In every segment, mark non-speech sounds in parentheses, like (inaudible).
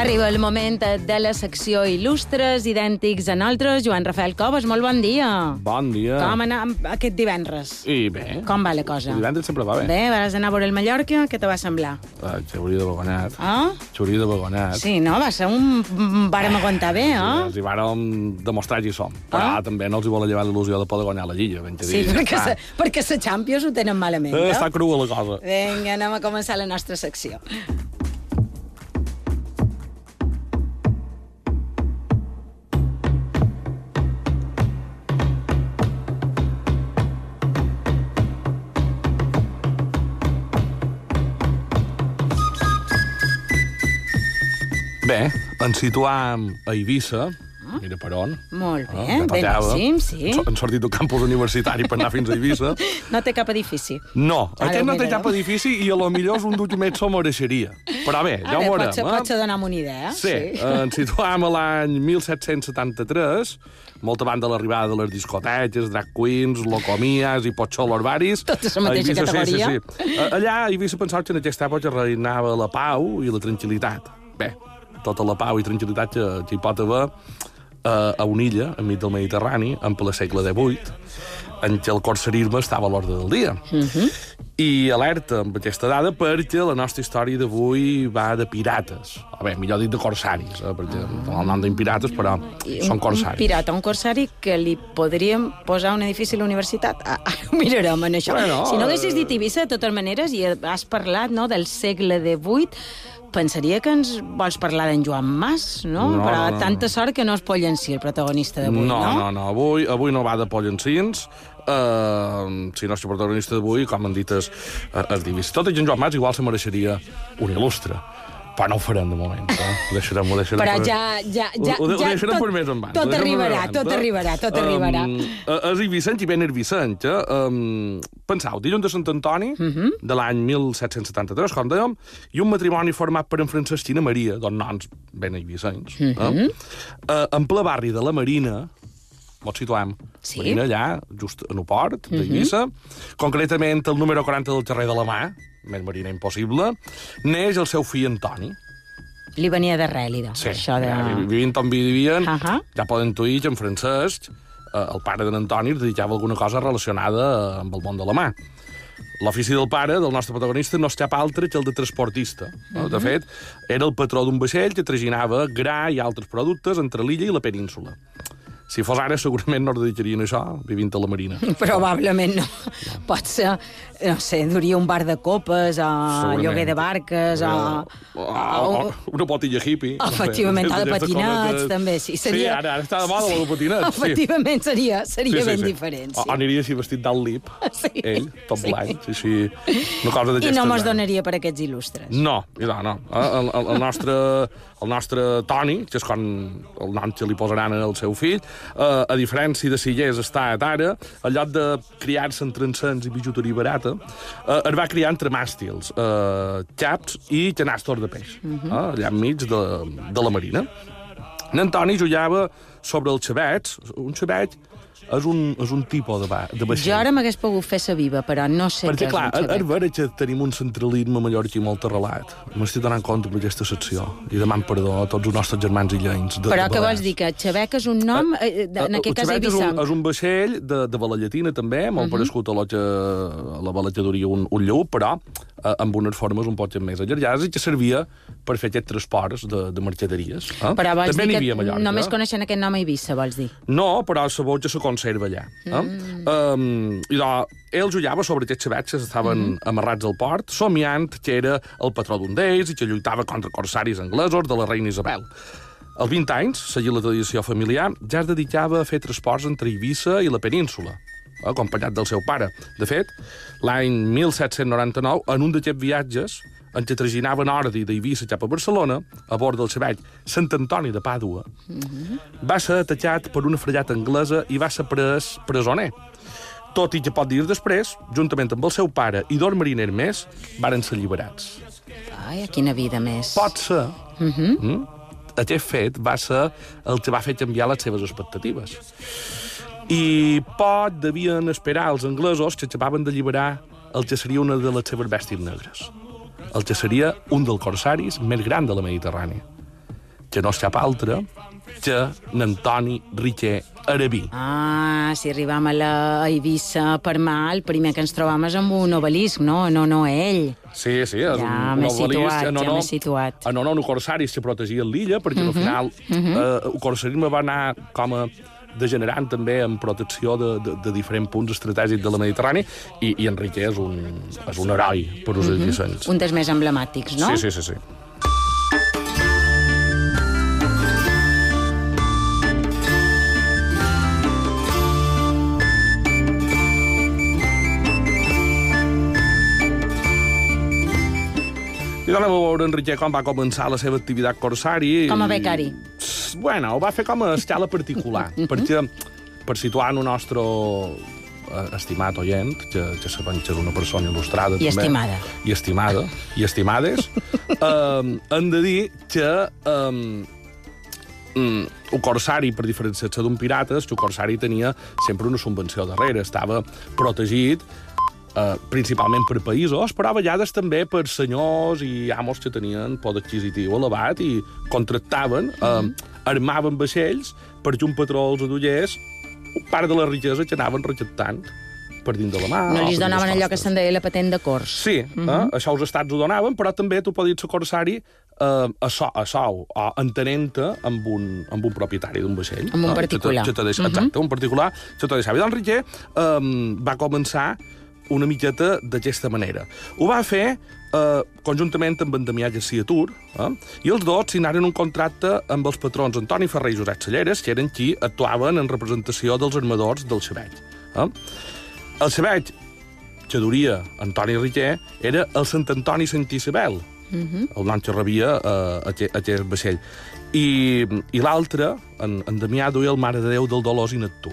Arriba el moment de la secció Il·lustres, idèntics a nosaltres. Joan Rafael Coves, molt bon dia. Bon dia. Com anar aquest divendres? I bé. Com va la cosa? El divendres sempre va bé. Bé, vas anar a veure el Mallorca, què te va semblar? Uh, xauria de vagonat. Ah? Xauria de vagonat. Sí, no? Va ser un... Vàrem aguantar bé, eh? Sí, els hi vàrem demostrar qui som. Però Ah? també no els hi vol llevar l'il·lusió de poder guanyar la Lliga. ben Sí, dir. perquè, Ah, sa, perquè sa Champions ho tenen malament, eh, no? Està crua la cosa. Vinga, anem a començar la nostra secció. Bé, ens situam a Eivissa, mira per on. Molt bé, Ah, ja tallava. beníssim, sí. Han sortit del campus universitari per anar fins a Eivissa. (laughs) No té cap edifici. No, Ara aquest no té cap edifici i a lo millor és un document s'ho mereixeria. Però bé, ja ho veurem. pot ser, eh? pot ser donar una idea. Sí, eh, ens situam a l'any 1773, molt abans de l'arribada de les discoteques, drag queens, locomies i potxolos baris. Totes la mateixa A Eivissa, categoria. Sí, sí, sí. A- Allà a Eivissa pensava que en aquesta època reinava la pau i la tranquil·litat. Bé, tota la pau i tranquil·litat que, que hi pot haver eh, a una illa, enmig del Mediterrani, en ple segle XVIII, en què el corsarisme estava a l'ordre del dia. Mhm. I alerta amb aquesta dada perquè la nostra història d'avui va de pirates. A bé, millor dit de corsaris, eh? perquè no el nom pirates, però I són un, un corsaris. pirata, un corsari que li podríem posar un edifici a la universitat. Ah, Ara ho mirarem, en això. Bueno, si no eh, haguessis dit Eivissa, de totes maneres, i has parlat no, del segle XVIII, pensaria que ens vols parlar d'en Joan Mas, no? No, Però no, no. tanta sort que no és Pollencí, el protagonista d'avui, no, no? no, no, avui, avui no va de pollencins, Uh, si el nostre protagonista d'avui, com han dit, és, és divis. Tot i en Joan Mas igual se mereixeria un il·lustre. Però no ho farem de moment. Eh? Ho deixarem, ho deixarem Però per... ja, ja, ja, ho, ho, ja ho deixarem tot, per més endavant. tot per arribarà, tot eh? arribarà, tot arribarà. Um, és Eivissent i ben Eivissent. Eh? Um, pensau, dilluns de Sant Antoni, Mhm. de l'any 1773, com dèiem, i un matrimoni format per en Francesc i na Maria, dos noms ben eivissents, Mhm. eh? uh, en ple barri de la Marina, ens situem. Sí. Marina, allà, just en el port d'Eivissa, concretament el número 40 del carrer de la Mà, més Marina impossible, neix el seu fill Antoni. Li venia d'arrel, idò, Sí, això de... ja, vi- vivint on vivien, uh Ahà. ja poden intuir que en Francesc, eh, el pare d'en Antoni, dedicava alguna cosa relacionada amb el món de la mà. L'ofici del pare, del nostre protagonista, no és cap altre que el de transportista. No? De fet, era el patró d'un vaixell que traginava gra i altres productes entre l'illa i la península. Si fos ara, segurament no dedicarien a això, vivint a la marina. (laughs) Probablement no. Pot ser, no sé, duria un bar de copes, o Segurament. lloguer de barques, o... O, o, o una potilla hippie. no sé. Efectivament, o de patinets, coses que- també, sí. Sí, Seria... ara, ara està de moda, sí. el patinet. Sí. Efectivament, seria, seria ben diferent, O, sí. o aniria així vestit d'alt lip, (laughs) Sí. ell, tot Sí. blanc, sí, sí. Una cosa I no mos donaria per aquests il·lustres. No, i no, no. El, el, el, nostre, el nostre Toni, que és com el nom que li posaran al seu fill, eh, a diferència de si hi és estat ara, en lloc de criar-se entre encens i bijuteria barata, eh, es va criar entre màstils, eh, xaps i canastos de peix, eh, allà enmig de, de la marina. En Antoni jugava sobre els xavets. Un xavet és un, és un tipus de, va, de vaixell. Jo ara m'hagués pogut fer sa viva, però no sé Perquè, què és clar, un és xavet. vera que tenim un centralisme mallorquí molt arrelat. M'estic donant compte amb aquesta secció i deman perdó a tots els nostres germans illencs. De, Però de què vols dir? Que xabec és un nom, eh, de- en Eh, aquest cas xavet és un, és un vaixell de, de bala llatina, també, molt uh -huh. parescut a, a la duria un, un lleup, però eh, amb unes formes un poc més allargades i que servia per fer aquests transports de, de mercaderies. Eh? Però vols també n'hi dir havia a que Mallorca. només coneixen aquest nom a Eivissa, vols dir? No, però sabó que se conserva allà. Eh? Mm. Um, I doncs, ell jugava sobre aquests xavets que estaven mm. amarrats al port, somiant que era el patró d'un d'ells i que lluitava contra corsaris anglesos de la reina Isabel. Als 20 anys, seguint la tradició familiar, ja es dedicava a fer transports entre Eivissa i la península, acompanyat del seu pare. De fet, l'any 1799, en un d'aquests viatges, en què traginaven ordi d'Eivissa cap a Barcelona, a bord del xavall Sant Antoni de Pàdua, va ser atacat per una frellata anglesa i va ser pres presoner. Tot i que pot dir després, juntament amb el seu pare i dos mariners més, varen ser alliberats. Ai, quina vida més. Pot ser... Uh -huh. mm? Aquest fet va ser el que va fer canviar les seves expectatives. I pot devien esperar els anglesos que acabaven d'alliberar el que seria una de les seves bèsties negres. El que seria un dels corsaris més gran de la Mediterrània. que no és cap altre que n'Antoni Riquer Arabí. Ah, si arribam a la Eivissa per mà, el primer que ens trobam és amb un obelisc, no? No, no, ell. Sí, sí, és Ja un, obelisc. situat, en ja honor- m'he situat. En honor a un corsaris que protegien l'illa, perquè al final eh, el corsarisme va anar com a degenerant també en protecció de, de, de diferents punts estratègics de la Mediterrània i, i Enrique és un, és un heroi per usar mm -hmm. Un dels més emblemàtics, no? Sí, sí, sí, sí. I anem a veure Enrique com va començar la seva activitat corsari. Com a i- Bueno, ho va fer com a escala particular, (laughs) perquè per situar en el nostre eh, estimat oient, que, que sabem que és una persona il·lustrada I també, estimada. i estimada, i estimades, (laughs) um, hem de dir que um, mm, el corsari, per diferenciar-se d'un pirata, el corsari tenia sempre una subvenció darrere, estava protegit eh, principalment per països, però a vegades també per senyors i amos que tenien poder adquisitiu elevat i contractaven, eh, armaven vaixells perquè un patró els adullés part de la riquesa que anaven recaptant per dins de la mà. No li per donaven allò que se'n deia la patent de cors. Sí, uh -huh. eh? això els estats ho donaven, però també tu podies ser corsari eh, a, so, a sou, o entenent-te amb, un, amb un propietari d'un vaixell. Amb un eh, particular. Que te, que te deixa, Exacte, un particular que te deixava. I doncs Riquer eh, va començar una miqueta d'aquesta manera. Ho va fer eh, conjuntament amb en Damià Garcia Tur, eh? i els dos signaren un contracte amb els patrons Antoni Ferrer i Josep Salleres, que eren qui actuaven en representació dels armadors del Xaveig. Eh? El Xaveig que duria Antoni Riquer era el Sant Antoni Sant Isabel, uh -huh. el nom que rebia eh, aquest, aquest vaixell. I, i l'altre, en, en Damià, duia el Mare de Déu del Dolors i Neptú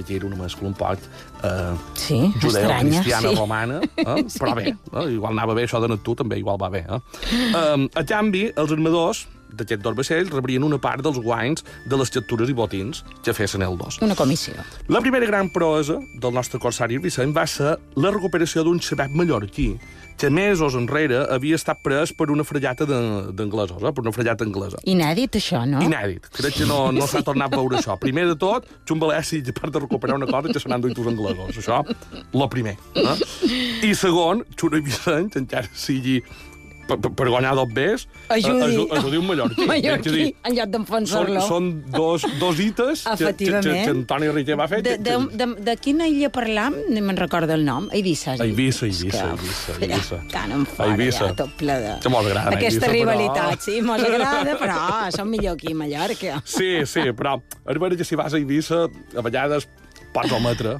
que era una mescla un poc eh, Sí, estranya, judeo-cristiana sí. romana, eh? (laughs) però bé, eh? igual anava bé això de Neptú, també igual va bé. Eh? Eh, a canvi, els armadors d'aquests dos vaixells rebrien una part dels guanys de les captures i botins que fessin el dos. Una comissió. La primera gran proesa del nostre corsari Vicent va ser la recuperació d'un xavet mallorquí que mesos enrere havia estat pres per una frellata d'anglesos, eh? per una frellata anglesa. Inèdit, això, no? Inèdit. Crec que no, no s'ha tornat a veure això. Primer de tot, Xumbalessi, a part de recuperar una cosa, que se n'han duit els anglesos. Això, lo primer. Eh? I segon, Xuna i Vicent, encara sigui per, per, guanyar dos bés, Ajudi. aju- ajudi un mallorquí. (laughs) Mallorquí, És dir, en lloc són, d'enfonsar-lo. són dos, dos hites que, que, que, que Antoni Riquer va fer. De, de, de, de quina illa parlam? No me'n recordo el nom. Eivissa. Eivissa, És Eivissa, Eivissa. Tant em fora, Eivissa. ja, tot ple de... Que mos agrada, Aquesta Eivissa, però- rivalitat, sí, mos agrada, però som millor aquí a Mallorca. Sí, sí, però és vera que si vas a Eivissa, a vegades pots ometre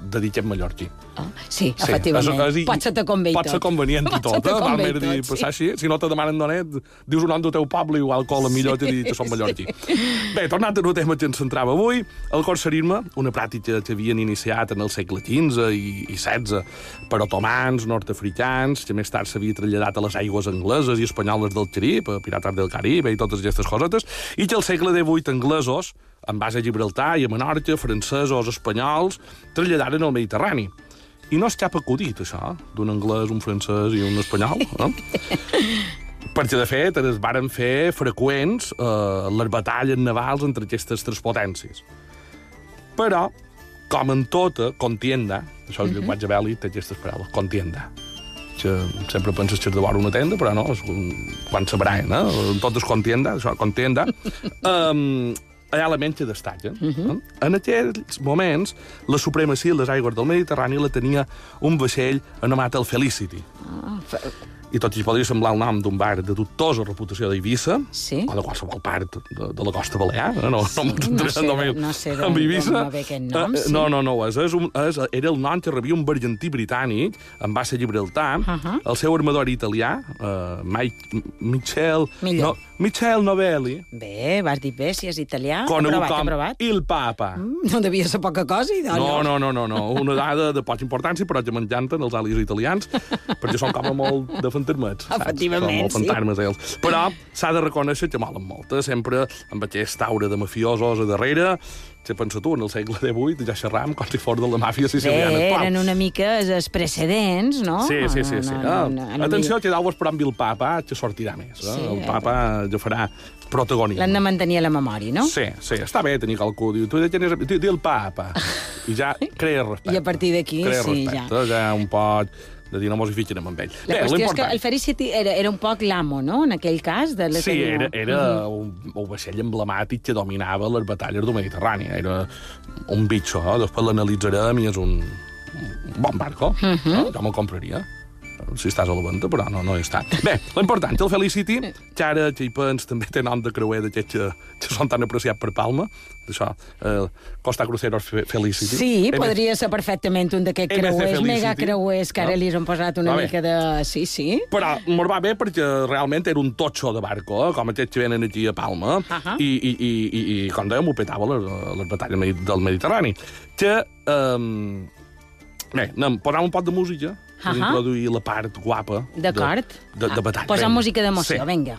de dir que ets mallorquí. Oh, sí, efectivament. és- és- pot ser te convé i Pot ser tot. convenient i Pot tot, eh? Va convé i més dir, tot, passar sí. així. Si no te demanen d'on ets, dius un nom del teu poble, igual cola millor que dir que som mallorquí. (laughs) Bé, tornant al tema que ens centrava avui, el corsarisme, una pràctica que havien iniciat en el segle XV i, i XVI per otomans, nord-africans, que més tard s'havia traslladat a les aigües angleses i espanyoles del Carib, a Pirates del Caribe i totes aquestes cosetes, i que al segle XVIII anglesos, en base a Gibraltar i a Menorca, francesos, espanyols, traslladaren al Mediterrani. I no és cap acudit, això, d'un anglès, un francès i un espanyol. Eh? (laughs) Perquè, de fet, es varen fer freqüents eh, les batalles navals entre aquestes tres potències. Però, com en tota contienda, això és el llenguatge bèl·lic, té aquestes paraules, contienda, que sempre penses que és de vora una tenda, però no, és quan s'abraen, eh? Tot és contienda, això, contienda. (laughs) um, ha elements que destaquen. Uh -huh. En aquells moments, la supremacia en les aigües del Mediterrani la tenia un vaixell anomenat el Felicity. Ah, I tot i podria semblar el nom d'un bar de dubtosa reputació d'Eivissa, Sí. o de qualsevol part de, de la costa balear, eh? no, Sí, no no sé no sé Eivissa. d'on va ve aquest nom, Eh, sí. No, no, no, és, és un, és, era el nom que rebia un argentí britànic en base a Gibraltar, Ahà. el seu armador italià, uh, Mike, Michel, Millor. no, Michel Novelli, Bé, vas dir bé, si és italià. conegut aprovat, com aprovat. Il Papa. Mm, No devia ser poca cosa, idò, No, no, no, no, no. Una dada de poca importància, però que m'encanten els àlies italians, perquè són com a molt defensius saps? Efectivament, Són molt sí. fantasmes, ells. Però s'ha de reconèixer que molen molt, sempre amb aquesta aura de mafiosos a darrere. Si pensa tu, en el segle XVIII ja xerram com si fos de la màfia Bé, siciliana. actual. eren una mica els precedents, no? Sí, sí, sí. sí. No, Ah, no, no, no, Atenció, que dau esperant el papa, que sortirà més. Eh? Sí, el eh. papa ja farà protagonisme. L'han de mantenir a la memòria, no? Sí, sí, està bé tenir qualcú. Diu, tu ja tens... Di, di el papa. I ja (laughs) crea respecte. I a partir d'aquí, sí, respecte, ja. un poc de dir no mos hi fiquem amb ell. La Bé, qüestió és que el Felicity era, era un poc l'amo, no?, en aquell cas. De la Sí, era, era un, un vaixell emblemàtic que dominava les batalles del Mediterrani. Era un bitxo, eh? després l'analitzarem i és un, un bon barco. Uh Mhm. -huh. Jo me'l compraria si estàs a la venda, però no, no he estat. Bé, l'important, el Felicity, que ara, que hi pens, també té nom de creuer d'aquests que, que són tan apreciats per Palma, d'això, eh, Costa Cruceros Fe- Felicity. Sí, Hem- podria ser perfectament un d'aquests creuers, mega creuers, que ara No? li han posat una Va bé. mica de... Sí, sí. Però mos va bé perquè realment era un totxo de barco, eh? com aquests que venen aquí a Palma, Ahà. i, i, i, i, i, com dèiem, ho petava les, les batalles del Mediterrani. Que, um, bé, anem, posam un pot de música per introduir la part guapa de, de, de batalla. Posar Vinga. música d'emoció, Sí. vinga.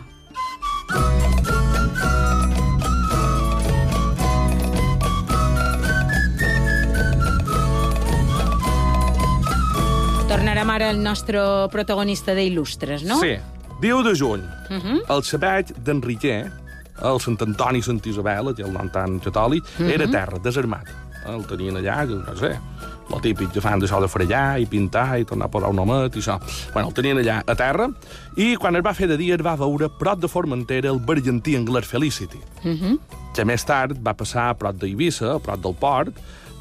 Tornarem ara al nostre protagonista d'il·lustres, no? Sí. Diu de juny, Uh -huh. el sabeig d'Enriquer, el Sant Antoni Sant Isabel, el nom tan catòlic, era terra, desarmat. El tenien allà, que no sé, el típic que fan d'això de fregar i pintar i tornar a posar un homet i això. Bueno, el tenien allà a terra i quan es va fer de dia es va veure prop de Formentera el bergantí anglès Felicity, Uh -huh. que més tard va passar a prop d'Eivissa, a prop del port,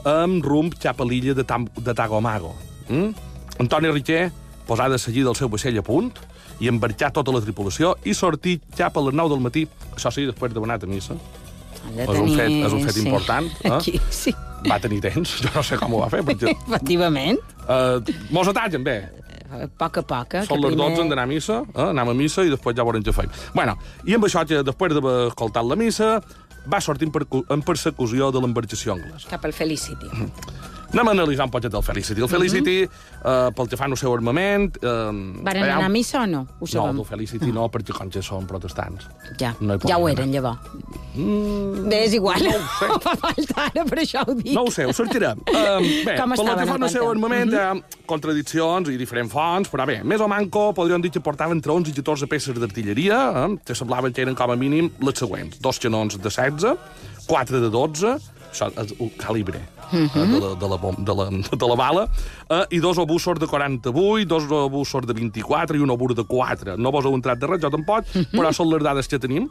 amb rumb cap a l'illa de, Tam de Tagomago. Mm? Antoni Riquer posà de seguir del seu vaixell a punt i embarcar tota la tripulació i sortir cap a les 9 del matí, això sí, després d'haver anat a missa. De És un fet- és un fet sí. important, (laughs) eh? Aquí, sí. Va tenir temps, jo no sé com ho va fer, perquè... (laughs) Efectivament. Uh, mos atallen bé. A poc a poc. eh, Són les 12, primer- hem d'anar a missa, eh? anem a missa i després ja veurem què fem. Bueno, I amb això, que després d'haver escoltat la missa, va sortir en, persecució de l'embarcació anglesa. Cap al Felicity. Anem a analitzar un poquet el Felicity. El Felicity, eh, pel que fa al seu armament... Eh, Varen allà- anar a missa o no? Ho No, sabem. el Felicity no, perquè com que són protestants. Ja, no ja ho eren, llavors. Mm, Bé, és igual. No ho sé. (laughs) Fa falta ara, per això ho dic. No ho sé, ho sortirem. Um, bé, Com pel que fa al seu armament, hi ha contradiccions i diferents fonts, però bé, més o manco podríem dir que portaven entre 11 i 14 peces d'artilleria, eh, que semblaven que eren com a mínim les següents. Dos canons de 16, quatre de 12, el calibre eh, de, la, de, la, bom- de, la, de la bala, eh, i dos obusos de 48, dos obusos de 24 i un obús de 4. No vos heu entrat de res, jo tampoc, però són les dades que tenim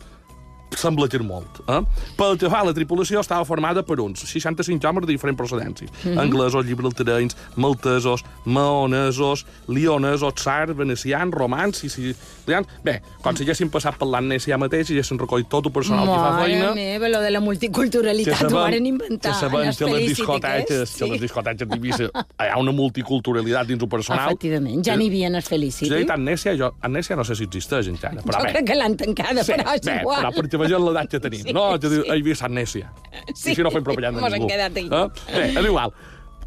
sembla que molt. Eh? Pel que fa a la tripulació, estava formada per uns 65 homes de diferents procedències. Anglesos, llibraltarenys, maltesos, maonesos, lionesos, tsars, venecians, romans, sicilians... Bé, com si passat per l'amnèsia mateix i haguessin recollit tot el personal que fa Mare feina... meva, lo de la multiculturalitat ho varen inventar. que sabem en que les discoteques, aquests, que les discoteques d'Eivissa hi ha una multiculturalitat dins el personal. Efectivament, ja n'hi havia en el Felicity. Dit Amnèsia, jo, Amnèsia no sé si existeix encara, però Jo bé. crec que l'han tancada, Sí, però és bé, igual. però vegem l'edat que tenim, Sí, no? Que sí. he vist amnèsia. Sí. I si no fem propaganda Mos a ningú. quedat aquí. Eh? Bé, és igual.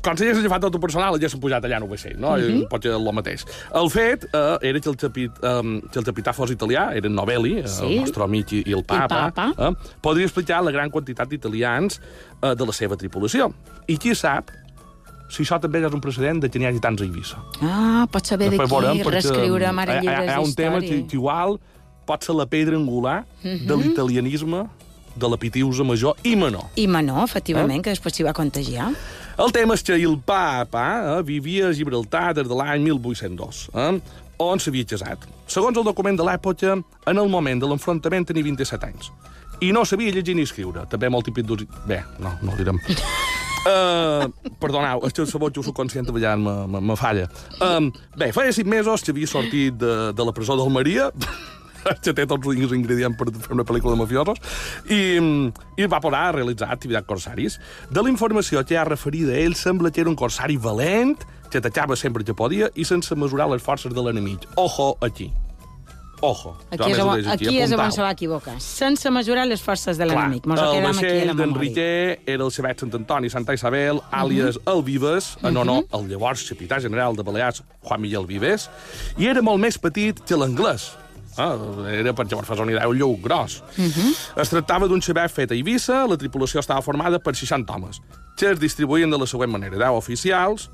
Com si hagués agafat tot personal, ja s'han pujat allà en el vaixell, no? Mhm. Pot ser el mateix. El fet eh, era que el, capit, eh, que el capità fos italià, era Novelli, eh, Sí. el nostre amic i, i el papa, papa. Eh, podria explicar la gran quantitat d'italians eh, de la seva tripulació. I qui sap si això també és un precedent de que n'hi hagi tants a Eivissa. Ah, pots saber d'aquí, reescriure mare hi ha- llibres Hi ha un tema que, d'història. que igual pot ser la pedra angular Mhm. de l'italianisme, de la pitiusa major i menor. I Manó, efectivament, Eh? que després s'hi va contagiar. El tema és que el papa eh, vivia a Gibraltar des de l'any 1802, eh, on s'havia casat. Segons el document de l'època, en el moment de l'enfrontament tenia 27 anys. I no sabia llegir ni escriure. També molt típic d'ús... Bé, no, no ho direm. Uh, (laughs) perdoneu, és que el sabot jo subconscient de vegades me, me, me falla. Um, bé, feia cinc mesos que havia sortit de, de la presó d'Almeria, (laughs) que té tots els ingredients per fer una pel·lícula de mafiosos, i, i va posar a realitzar activitats corsaris. De la informació que hi ha referida a ell, sembla que era un corsari valent, que atacava sempre que podia i sense mesurar les forces de l'enemic. Ojo aquí. Ojo. Aquí és, on, aquí és on se va equivocar. Sense mesurar les forces de l'enemic. Mos el aquí vaixell la d'en memòria. Riquer era el Xavet Sant Antoni Santa Isabel, àlies el Vives, en honor al llavors capità general de Balears, Juan Miguel Vives, i era molt més petit que l'anglès. Ah, era, per llavors fas una idea, un lleu gros. Es tractava d'un xavet fet a Eivissa, la tripulació estava formada per 60 homes, que es distribuïen de la següent manera. 10 oficials,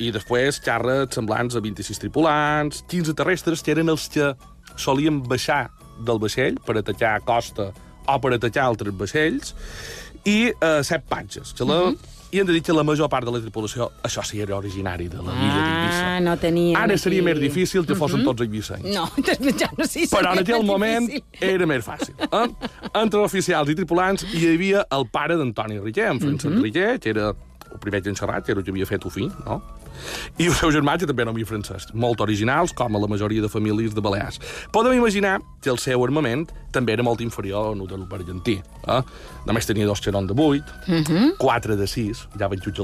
i després xarres semblants a 26 tripulants, 15 terrestres, que eren els que solien baixar del vaixell per atacar a costa o per atacar altres vaixells, i eh, set patges. Que la, I hem de dir que la major part de la tripulació, això sí era originari de la l'illa d'Eivissa. Ah, no tenia... Ara aquí- seria més difícil que fossin tots eivissenys. (laughs) No, ja no sé si Però en aquell moment difícil. era més fàcil. Eh? Entre oficials i tripulants hi havia el pare d'Antoni Riquer, en Francesc Mhm. Riquer, que era el primer que enxerrat, que era el que havia fet Ofí, no? I el seu germà, que també no havia Francesc, molt originals, com a la majoria de famílies de Balears. Podem imaginar que el seu armament també era molt inferior al del argentí. Eh? Només tenia dos xerons de 8, Mhm. quatre de 6, ja veig un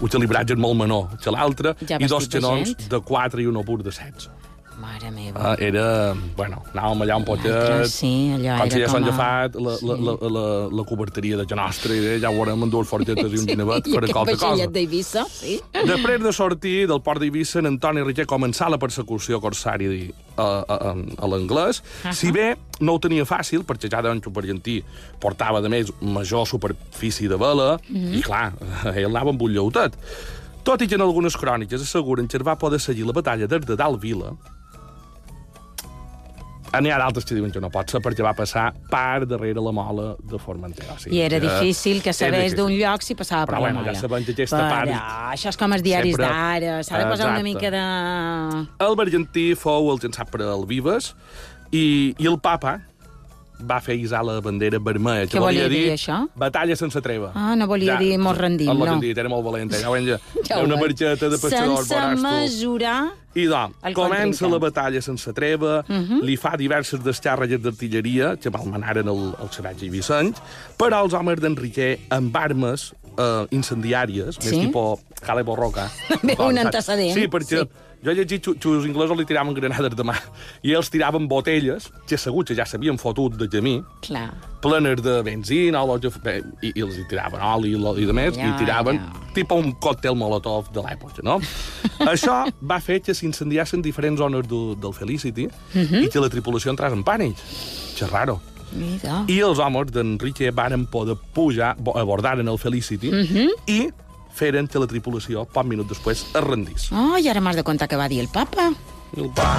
un calibratge molt menor que l'altre, Ja i dos de xerons de 4 i un obús de 16. Mare meva. Ah, era... Bueno, anàvem allà un poquet... L'altre, sí, allò com si era ja s'han agafat la, la, la, la, la coberteria de Genostre, i ja ho veurem amb dues fortetes i un (laughs) guinevet I per a qualque cosa. d'Eivissa, sí. Després de sortir del port d'Eivissa, en Antoni Riquer començà la persecució corsària a, a, a, a l'anglès, si bé no ho tenia fàcil, perquè ja d'en Xup Argentí portava, de més, major superfície de vela, i clar, (laughs) ell anava amb un lleutet. Tot i que en algunes cròniques asseguren que es va poder seguir la batalla des de dalt vila, N'hi ha d'altres que diuen que no pot ser perquè va passar per darrere la mola de Formentera. O sigui, I era que difícil que és sabés d'un lloc si passava Però per bueno, la ja mola. sabem que aquesta Però part- Això és com els diaris Sempre- d'ara. S'ha de posar una Exacte. mica de... El Argentí fou el llançat per al Vives i, i el papa va fer isar la bandera vermella, que Què volia dir, dir això? batalla sense treva. Ah, no volia dir mos rendim, el no. dit, era molt valent, (laughs) ja ja, Ja una veig. barxeta de pescadors, Sense mesurar... I doncs, comença la batalla sense treva, uh Mhm. -huh. li fa diverses descàrregues d'artilleria que malmenaren el, el Xavet i Vicent, però els homes d'Enriquer amb armes eh, incendiàries, Sí? més tipus Calebo Roca. (laughs) Bé, un saps? antecedent, Sí, perquè sí. Jo he llegit que, els inglesos li tiraven granades de mà i ells tiraven botelles, que segur que ja s'havien fotut de camí, Clar. plenes de benzina o lo- bé, i, i els hi tiraven oli i, i de més, Ja, i tiraven ja. tipus un còctel molotov de l'època, no? (laughs) Això va fer que s'incendiassin diferents zones do, del Felicity Mhm. i que la tripulació entrés en pànic. Que raro. Mira. I els homes d'Enrique varen poder pujar, bo- abordaren el Felicity Mhm. i feren que la tripulació, poc minuts després, es rendís. Oh, i ara m'has de contar què va dir el papa. El pa...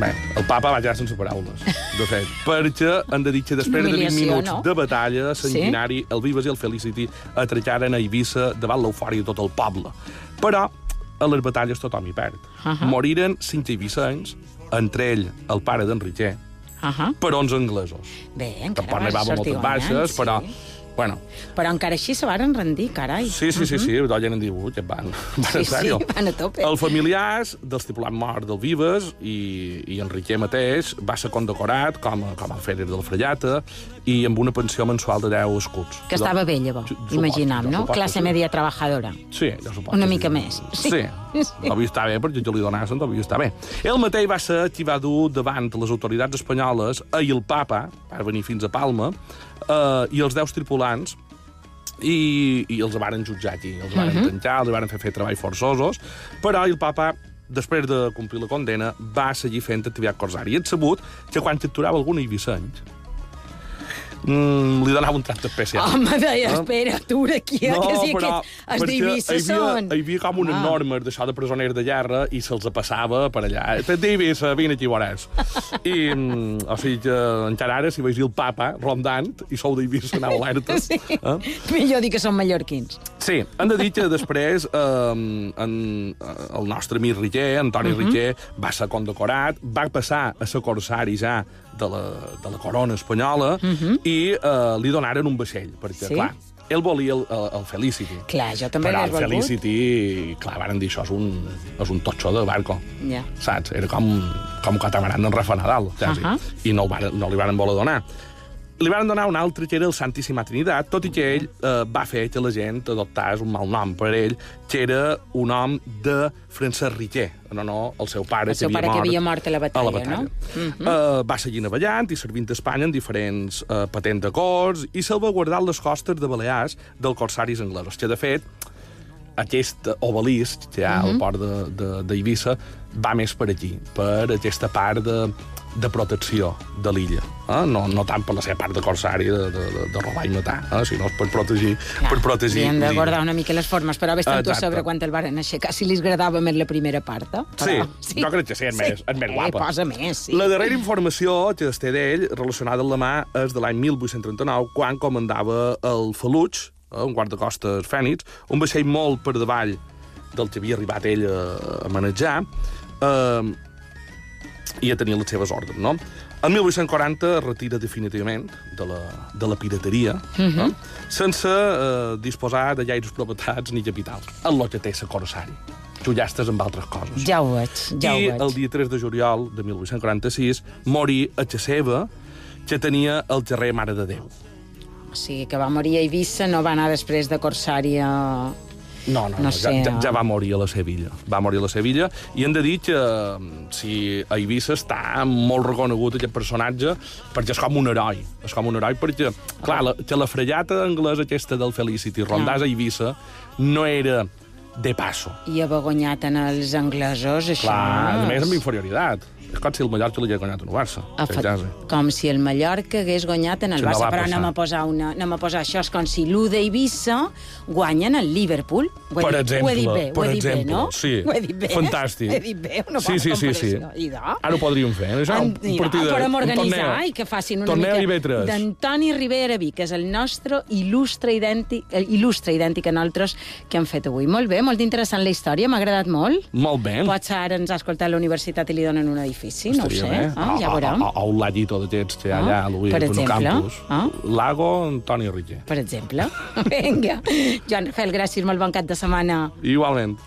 Bé, el papa va quedar sense paraules, de fet, (laughs) perquè han de dir que després de 20 humiliació, minuts no? de batalla, sanguinari, el Vives i el Felicity atracaren a Eivissa davant l'eufòria de tot el poble. Però a les batalles tothom hi perd. Ahà. Moriren cinc eivissenys, entre ell el pare d'Enriquer, Uh -huh. per 11 anglesos. Bé, encara Tampoc n'hi vas va sortir moltes baixes, guanyant, però... sí. Bueno, Però encara així se varen rendir, carai. Sí, sí, sí, sí, d'olla en 18, van, (laughs) van Sí, en sí, van a tope. Els familiars dels tripulants morts del Vives i, i Enriquer mateix va ser condecorat com, a- com a alferes del Frellata i amb una pensió mensual de 10 escuts. Que estava bé, llavors, suposo, imaginam, no? Classe sí. media trabajadora. Sí, jo suposo. Una que mica sí. més. Sí, devia estar bé, perquè jo li donaven, devia estar bé. Ell mateix va ser qui va dur davant les autoritats espanyoles i el papa, va venir fins a Palma, eh, i els 10 tripulants, i, i els varen jutjar aquí, els varen uh -huh. tancar, els varen fer fer treballs forçosos, però el papa després de complir la condena, va seguir fent activitat corsària. I et sabut que quan capturava algun eivisseny, mm, li donava un tracte especial. Home, deia, espera, tu aquí, que sí, que els d'Eivissa hi havia, són... Hi havia com unes Ah. normes d'això de presoners de guerra i se'ls passava per allà. Te d'Eivissa, vine aquí, veuràs. I, mm, o sigui que encara ara, si veus el papa rondant i sou d'Eivissa, aneu alerta. Sí. Eh? Millor dir que són mallorquins. Sí, hem de dir que després eh, en, el nostre amic Riquer, Antoni uh -huh. Riquer, va ser condecorat, va passar a ser corsari ja de la, de la corona espanyola uh -huh. i eh, li donaren un vaixell, perquè, Sí? clar, ell volia el, el, el Felicity. Clar, jo també Però l'he el volgut. Felicity, clar, varen dir això és un, és un totxo de barco. Ja. Saps? Era com, com catamaran d'en Rafa Nadal, quasi. Ahà. I no, el varen, no li varen voler donar. Li van donar un altre que era el Santíssima Trinitat, tot i que ell eh, va fer que la gent adoptàs un mal nom per ell, que era un nom de Francesc Riquer, no, no, el seu pare, El seu que, havia pare que mort havia mort a la batalla, a la batalla. no? Mhm. eh, va seguir navellant i servint a Espanya en diferents eh, patents de cors i salvaguardant les costes de Balears dels corsaris anglesos, que de fet aquest obelisc que hi ha al port de- de- d'Eivissa va més per aquí, per aquesta part de, de protecció de l'illa. Eh? No, no tant per la seva part de corsari, de, de, de, de robar i matar, eh? sinó per protegir, per protegir Hem de guardar una mica les formes, però ves tant tu a Exacte. sobre quan el varen aixecar, si li agradava més la primera part. Eh? Sí, Però, jo crec que sí, és més- és més guapa. Eh, posa més, sí. La darrera informació que es té d'ell, relacionada amb la mà, és de l'any 1839, quan comandava el Faluig, eh, un guardacostes fènix, un vaixell molt per davall del que havia arribat ell a, a manejar, eh, i a tenir les seves ordres, no? El 1840 es retira definitivament de la, de la pirateria, no? sense eh, disposar de gaires propietats ni capitals. El lo que té sa corsari. Tu amb altres coses. Ja ho veig, ja I ho veig. el dia 3 de juliol de 1846 mori a Xaceva, que tenia el carrer Mare de Déu. O sigui, que va morir a Eivissa, no va anar després de Corsari a... No, no, No no, sé, ja, ja, ja va morir a la Sevilla. Va morir a la Sevilla i hem de dir que mm, si a Eivissa està molt reconegut aquest personatge perquè és com un heroi. És com un heroi perquè, clar, la, que la frellata anglesa aquesta del Felicity rondàs a Eivissa no era de passo. I ha begonyat en els anglesos, això. Clar, a més amb inferioritat. És com si el Mallorca li hagués guanyat un Barça. Ja com si el Mallorca hagués guanyat en el no Barça, va però passar. anem a posar una, anem a posar això, és com si l'1 d'Eivissa guanyen el Liverpool. Ho he Per exemple, ho he dit bé, per ho he dit exemple, bé, no? sí. Ho he dit bé. Fantàstic. Ho he dit bé, una Sí, sí, sí, sí. comparació. I de? Ara ho podríem fer. Això, En, un partit de, podem un organitzar i que facin una torneo mica d'Antoni Rivera Vi, que és el nostre il·lustre idèntic, el il·lustre idèntic a nosaltres que han fet avui. Molt bé, molt interessant la història, m'ha agradat molt. Molt bé. Potser ara ens ha escoltat la universitat i li donen un edifici, no ho sé. Ah, ja veurem. O, un lladito d'aquests que hi ha Ah, allà a l'Ull, per exemple. campus. Ah. Lago Antoni Riquer. per exemple. (laughs) Vinga. Joan Rafael, gràcies, molt bon cap de setmana. Igualment.